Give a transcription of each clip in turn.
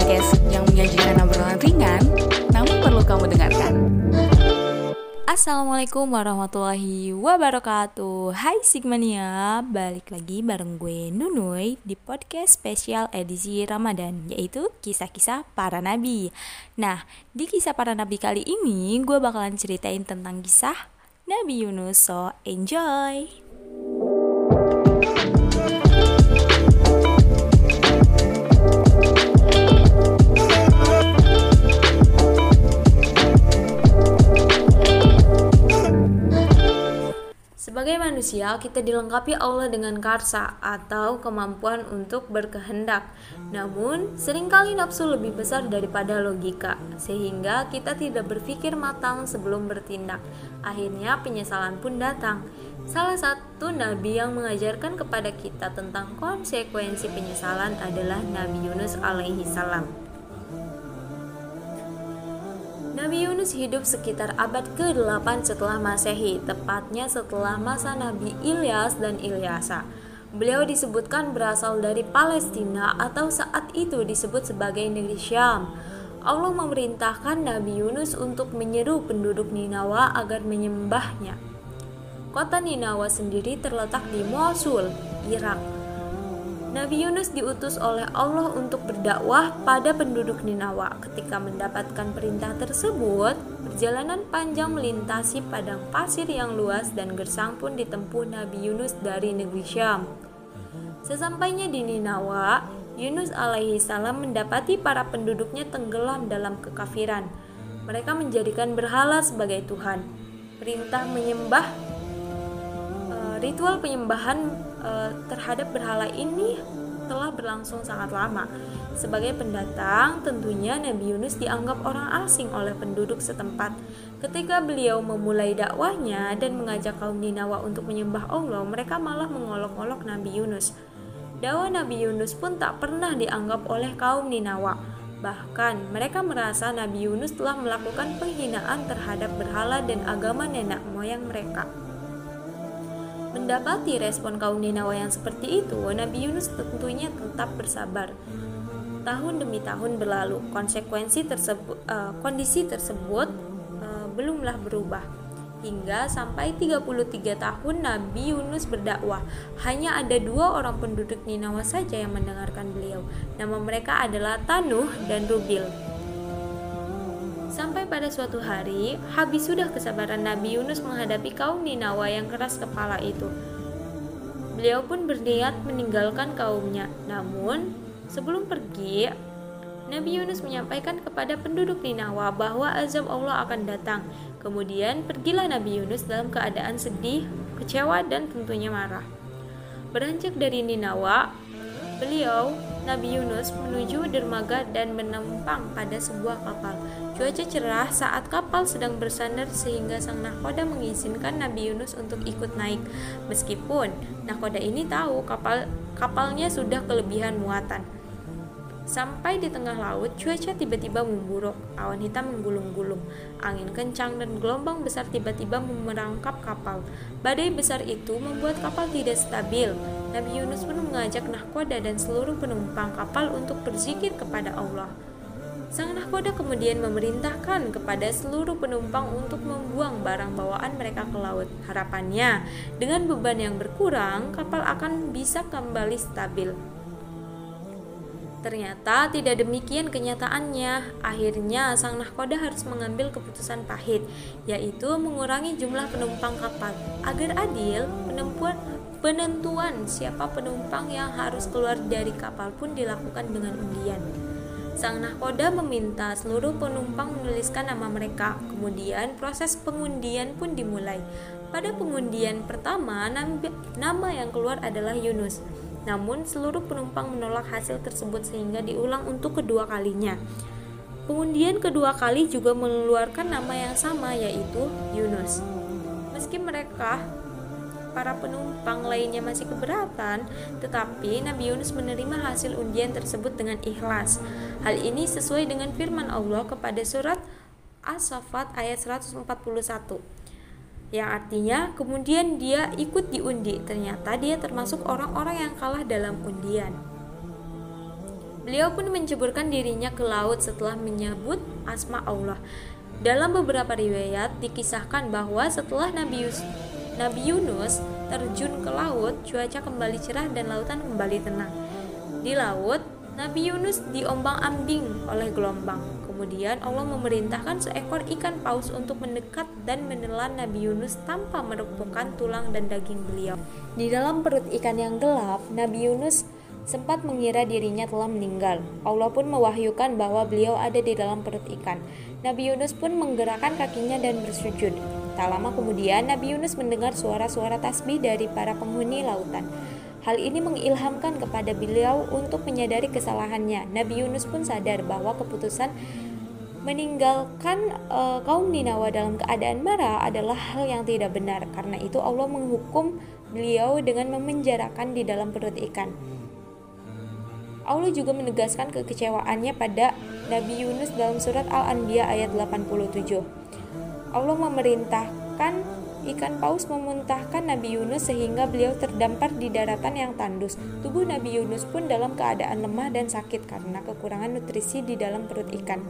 podcast yang menyajikan obrolan ringan, namun perlu kamu dengarkan. Assalamualaikum warahmatullahi wabarakatuh Hai Sigmania, balik lagi bareng gue Nunuy di podcast spesial edisi Ramadan Yaitu kisah-kisah para nabi Nah, di kisah para nabi kali ini gue bakalan ceritain tentang kisah Nabi Yunus So enjoy! Sebagai manusia, kita dilengkapi Allah dengan karsa atau kemampuan untuk berkehendak. Namun, sering kali nafsu lebih besar daripada logika, sehingga kita tidak berpikir matang sebelum bertindak. Akhirnya, penyesalan pun datang. Salah satu nabi yang mengajarkan kepada kita tentang konsekuensi penyesalan adalah Nabi Yunus alaihi salam. Nabi Yunus hidup sekitar abad ke-8 setelah Masehi, tepatnya setelah masa Nabi Ilyas dan Ilyasa. Beliau disebutkan berasal dari Palestina atau saat itu disebut sebagai negeri Syam. Allah memerintahkan Nabi Yunus untuk menyeru penduduk Ninawa agar menyembahnya. Kota Ninawa sendiri terletak di Mosul, Irak. Nabi Yunus diutus oleh Allah untuk berdakwah pada penduduk Ninawa. Ketika mendapatkan perintah tersebut, perjalanan panjang melintasi padang pasir yang luas dan gersang pun ditempuh Nabi Yunus dari negeri Syam. Sesampainya di Ninawa, Yunus alaihi salam mendapati para penduduknya tenggelam dalam kekafiran. Mereka menjadikan berhala sebagai Tuhan. Perintah menyembah ritual penyembahan uh, terhadap berhala ini telah berlangsung sangat lama. Sebagai pendatang, tentunya Nabi Yunus dianggap orang asing oleh penduduk setempat. Ketika beliau memulai dakwahnya dan mengajak kaum Ninawa untuk menyembah Allah, mereka malah mengolok-olok Nabi Yunus. Dakwah Nabi Yunus pun tak pernah dianggap oleh kaum Ninawa. Bahkan, mereka merasa Nabi Yunus telah melakukan penghinaan terhadap berhala dan agama nenek moyang mereka. Mendapati respon kaum Ninawa yang seperti itu, Nabi Yunus tentunya tetap bersabar. Tahun demi tahun berlalu, konsekuensi tersebut, uh, kondisi tersebut uh, belumlah berubah. Hingga sampai 33 tahun Nabi Yunus berdakwah, hanya ada dua orang penduduk Ninawa saja yang mendengarkan beliau. Nama mereka adalah Tanuh dan Rubil. Sampai pada suatu hari, habis sudah kesabaran Nabi Yunus menghadapi kaum Ninawa yang keras kepala itu. Beliau pun berniat meninggalkan kaumnya. Namun, sebelum pergi, Nabi Yunus menyampaikan kepada penduduk Ninawa bahwa azab Allah akan datang. Kemudian pergilah Nabi Yunus dalam keadaan sedih, kecewa, dan tentunya marah. Beranjak dari Ninawa, beliau Nabi Yunus menuju dermaga dan menumpang pada sebuah kapal. Cuaca cerah saat kapal sedang bersandar sehingga sang nahkoda mengizinkan Nabi Yunus untuk ikut naik. Meskipun nahkoda ini tahu kapal kapalnya sudah kelebihan muatan. Sampai di tengah laut, cuaca tiba-tiba memburuk. Awan hitam menggulung-gulung. Angin kencang dan gelombang besar tiba-tiba memerangkap kapal. Badai besar itu membuat kapal tidak stabil. Nabi Yunus pun mengajak nahkoda dan seluruh penumpang kapal untuk berzikir kepada Allah. Sang nahkoda kemudian memerintahkan kepada seluruh penumpang untuk membuang barang bawaan mereka ke laut. Harapannya, dengan beban yang berkurang, kapal akan bisa kembali stabil. Ternyata tidak demikian kenyataannya. Akhirnya sang nahkoda harus mengambil keputusan pahit, yaitu mengurangi jumlah penumpang kapal. Agar adil, penentuan penentuan siapa penumpang yang harus keluar dari kapal pun dilakukan dengan undian. Sang nahkoda meminta seluruh penumpang menuliskan nama mereka. Kemudian proses pengundian pun dimulai. Pada pengundian pertama, nama yang keluar adalah Yunus. Namun seluruh penumpang menolak hasil tersebut sehingga diulang untuk kedua kalinya. Pengundian kedua kali juga mengeluarkan nama yang sama yaitu Yunus. Meski mereka para penumpang lainnya masih keberatan, tetapi Nabi Yunus menerima hasil undian tersebut dengan ikhlas. Hal ini sesuai dengan firman Allah kepada surat As-Saffat ayat 141 yang artinya kemudian dia ikut diundi. Ternyata dia termasuk orang-orang yang kalah dalam undian. Beliau pun menceburkan dirinya ke laut setelah menyebut asma Allah. Dalam beberapa riwayat dikisahkan bahwa setelah Nabi, Yus, Nabi Yunus terjun ke laut, cuaca kembali cerah dan lautan kembali tenang. Di laut, Nabi Yunus diombang-ambing oleh gelombang. Kemudian Allah memerintahkan seekor ikan paus untuk mendekat dan menelan Nabi Yunus tanpa merobohkan tulang dan daging beliau. Di dalam perut ikan yang gelap, Nabi Yunus sempat mengira dirinya telah meninggal. Allah pun mewahyukan bahwa beliau ada di dalam perut ikan. Nabi Yunus pun menggerakkan kakinya dan bersujud. Tak lama kemudian, Nabi Yunus mendengar suara-suara tasbih dari para penghuni lautan. Hal ini mengilhamkan kepada beliau untuk menyadari kesalahannya. Nabi Yunus pun sadar bahwa keputusan meninggalkan e, kaum Ninawa dalam keadaan marah adalah hal yang tidak benar. Karena itu Allah menghukum beliau dengan memenjarakan di dalam perut ikan. Allah juga menegaskan kekecewaannya pada Nabi Yunus dalam surat Al-Anbiya ayat 87. Allah memerintahkan ikan paus memuntahkan Nabi Yunus sehingga beliau terdampar di daratan yang tandus. Tubuh Nabi Yunus pun dalam keadaan lemah dan sakit karena kekurangan nutrisi di dalam perut ikan.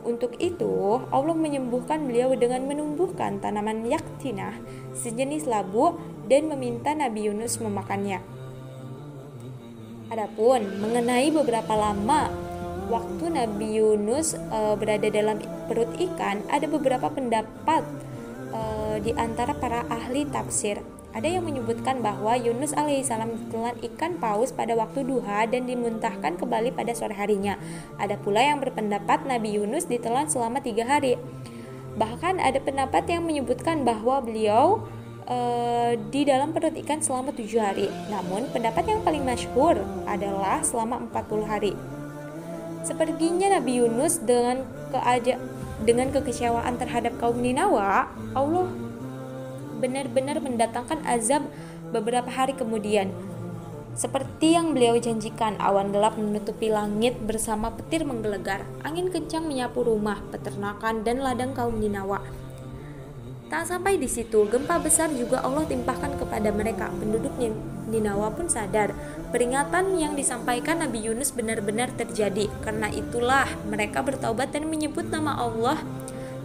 Untuk itu, Allah menyembuhkan beliau dengan menumbuhkan tanaman yaktinah, sejenis labu, dan meminta Nabi Yunus memakannya. Adapun mengenai beberapa lama waktu Nabi Yunus e, berada dalam perut ikan, ada beberapa pendapat e, di antara para ahli tafsir. Ada yang menyebutkan bahwa Yunus alaihissalam ditelan ikan paus pada waktu duha dan dimuntahkan kembali pada sore harinya. Ada pula yang berpendapat Nabi Yunus ditelan selama tiga hari. Bahkan ada pendapat yang menyebutkan bahwa beliau uh, di dalam perut ikan selama tujuh hari. Namun pendapat yang paling masyhur adalah selama 40 hari. Sepertinya Nabi Yunus dengan keaja dengan kekecewaan terhadap kaum Ninawa, Allah benar-benar mendatangkan azab beberapa hari kemudian. Seperti yang beliau janjikan, awan gelap menutupi langit bersama petir menggelegar. Angin kencang menyapu rumah, peternakan, dan ladang kaum Ninawa. Tak sampai di situ, gempa besar juga Allah timpahkan kepada mereka. Penduduk Ninawa pun sadar, peringatan yang disampaikan Nabi Yunus benar-benar terjadi. Karena itulah mereka bertaubat dan menyebut nama Allah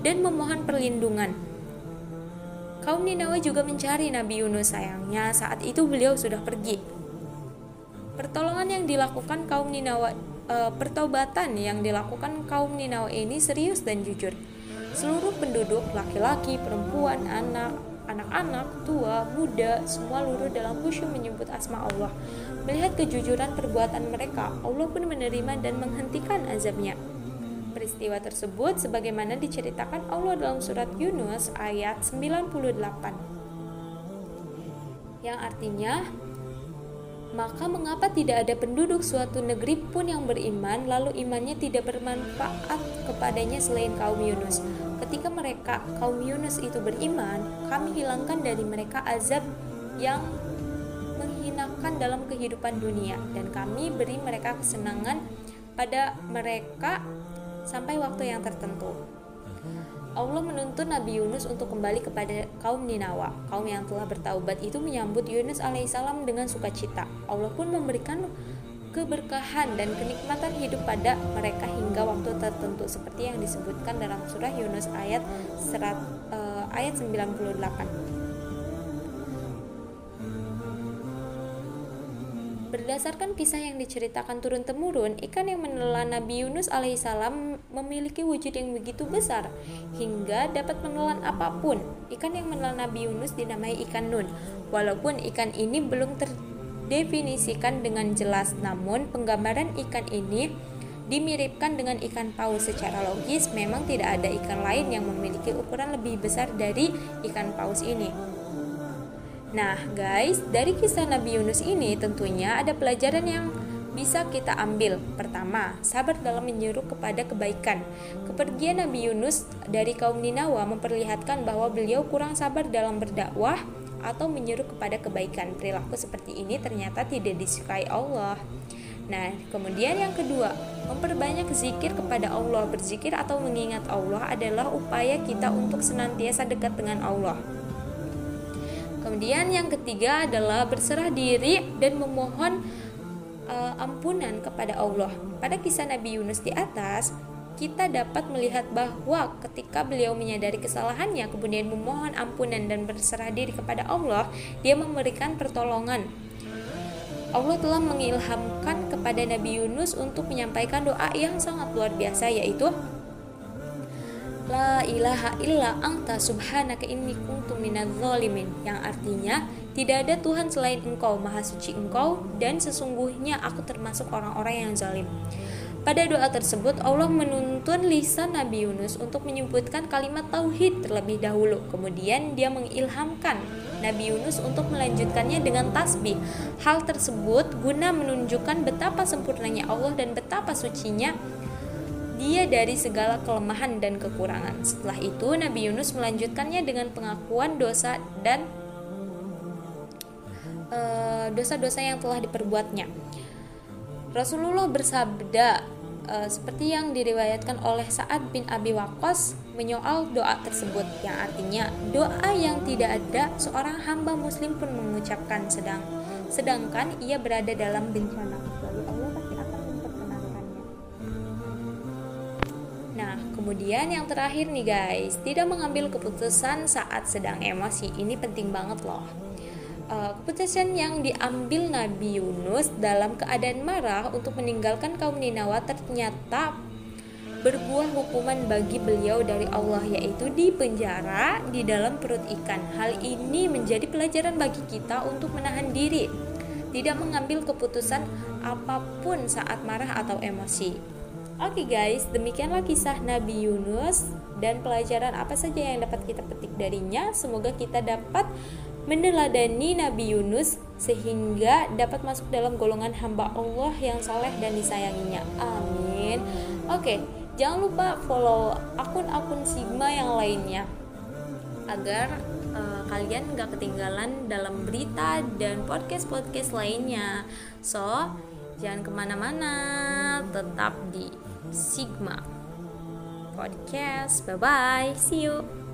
dan memohon perlindungan. Kaum Ninawa juga mencari Nabi Yunus sayangnya saat itu beliau sudah pergi. Pertolongan yang dilakukan kaum Ninawa e, pertaubatan yang dilakukan kaum Ninawa ini serius dan jujur. Seluruh penduduk, laki-laki, perempuan, anak, anak-anak, tua, muda, semua luruh dalam khusyuk menyebut asma Allah. Melihat kejujuran perbuatan mereka, Allah pun menerima dan menghentikan azabnya. Peristiwa tersebut sebagaimana diceritakan Allah dalam surat Yunus ayat 98. Yang artinya, maka mengapa tidak ada penduduk suatu negeri pun yang beriman lalu imannya tidak bermanfaat kepadanya selain kaum Yunus? Ketika mereka kaum Yunus itu beriman, kami hilangkan dari mereka azab yang menghinakan dalam kehidupan dunia dan kami beri mereka kesenangan pada mereka sampai waktu yang tertentu. Allah menuntun Nabi Yunus untuk kembali kepada kaum Ninawa. Kaum yang telah bertaubat itu menyambut Yunus alaihissalam dengan sukacita. Allah pun memberikan keberkahan dan kenikmatan hidup pada mereka hingga waktu tertentu seperti yang disebutkan dalam surah Yunus ayat serat, uh, ayat 98. Berdasarkan kisah yang diceritakan turun-temurun, ikan yang menelan Nabi Yunus alaihissalam memiliki wujud yang begitu besar hingga dapat menelan apa pun. Ikan yang menelan Nabi Yunus dinamai ikan nun. Walaupun ikan ini belum terdefinisikan dengan jelas, namun penggambaran ikan ini dimiripkan dengan ikan paus secara logis memang tidak ada ikan lain yang memiliki ukuran lebih besar dari ikan paus ini. Nah, guys, dari kisah Nabi Yunus ini tentunya ada pelajaran yang bisa kita ambil. Pertama, sabar dalam menyuruh kepada kebaikan. Kepergian Nabi Yunus dari kaum Ninawa memperlihatkan bahwa beliau kurang sabar dalam berdakwah atau menyuruh kepada kebaikan. Perilaku seperti ini ternyata tidak disukai Allah. Nah, kemudian yang kedua, memperbanyak zikir kepada Allah. Berzikir atau mengingat Allah adalah upaya kita untuk senantiasa dekat dengan Allah. Kemudian yang ketiga adalah berserah diri dan memohon uh, ampunan kepada Allah. Pada kisah Nabi Yunus di atas, kita dapat melihat bahwa ketika beliau menyadari kesalahannya, kemudian memohon ampunan dan berserah diri kepada Allah, dia memberikan pertolongan. Allah telah mengilhamkan kepada Nabi Yunus untuk menyampaikan doa yang sangat luar biasa yaitu La ilaha illa anta subhanaka inni kuntu zalimin yang artinya tidak ada Tuhan selain Engkau, Maha Suci Engkau, dan sesungguhnya aku termasuk orang-orang yang zalim. Pada doa tersebut, Allah menuntun lisan Nabi Yunus untuk menyebutkan kalimat tauhid terlebih dahulu. Kemudian dia mengilhamkan Nabi Yunus untuk melanjutkannya dengan tasbih. Hal tersebut guna menunjukkan betapa sempurnanya Allah dan betapa sucinya dia dari segala kelemahan dan kekurangan. Setelah itu, Nabi Yunus melanjutkannya dengan pengakuan dosa dan Eh, dosa-dosa uh, yang telah diperbuatnya. Rasulullah bersabda uh, seperti yang diriwayatkan oleh Sa'ad bin Abi Waqqas menyoal doa tersebut yang artinya doa yang tidak ada seorang hamba muslim pun mengucapkan sedang sedangkan ia berada dalam bencana kemudian yang terakhir nih guys, tidak mengambil keputusan saat sedang emosi. Ini penting banget loh uh, keputusan yang diambil Nabi Yunus dalam keadaan marah untuk meninggalkan kaum Ninawa ternyata berbuah hukuman bagi beliau dari Allah yaitu di penjara di dalam perut ikan. Hal ini menjadi pelajaran bagi kita untuk menahan diri, tidak mengambil keputusan apa pun saat marah atau emosi. Oke okay guys, demikianlah kisah Nabi Yunus dan pelajaran apa saja yang dapat kita petik darinya. Semoga kita dapat meneladani Nabi Yunus sehingga dapat masuk dalam golongan hamba Allah yang soleh dan disayanginya. Amin. Oke, jangan lupa follow akun-akun Sigma yang lainnya agar uh, kalian gak ketinggalan dalam berita dan podcast-podcast lainnya. So, jangan ke mana-mana, tetap di Sigma Podcast. Bye bye, see you.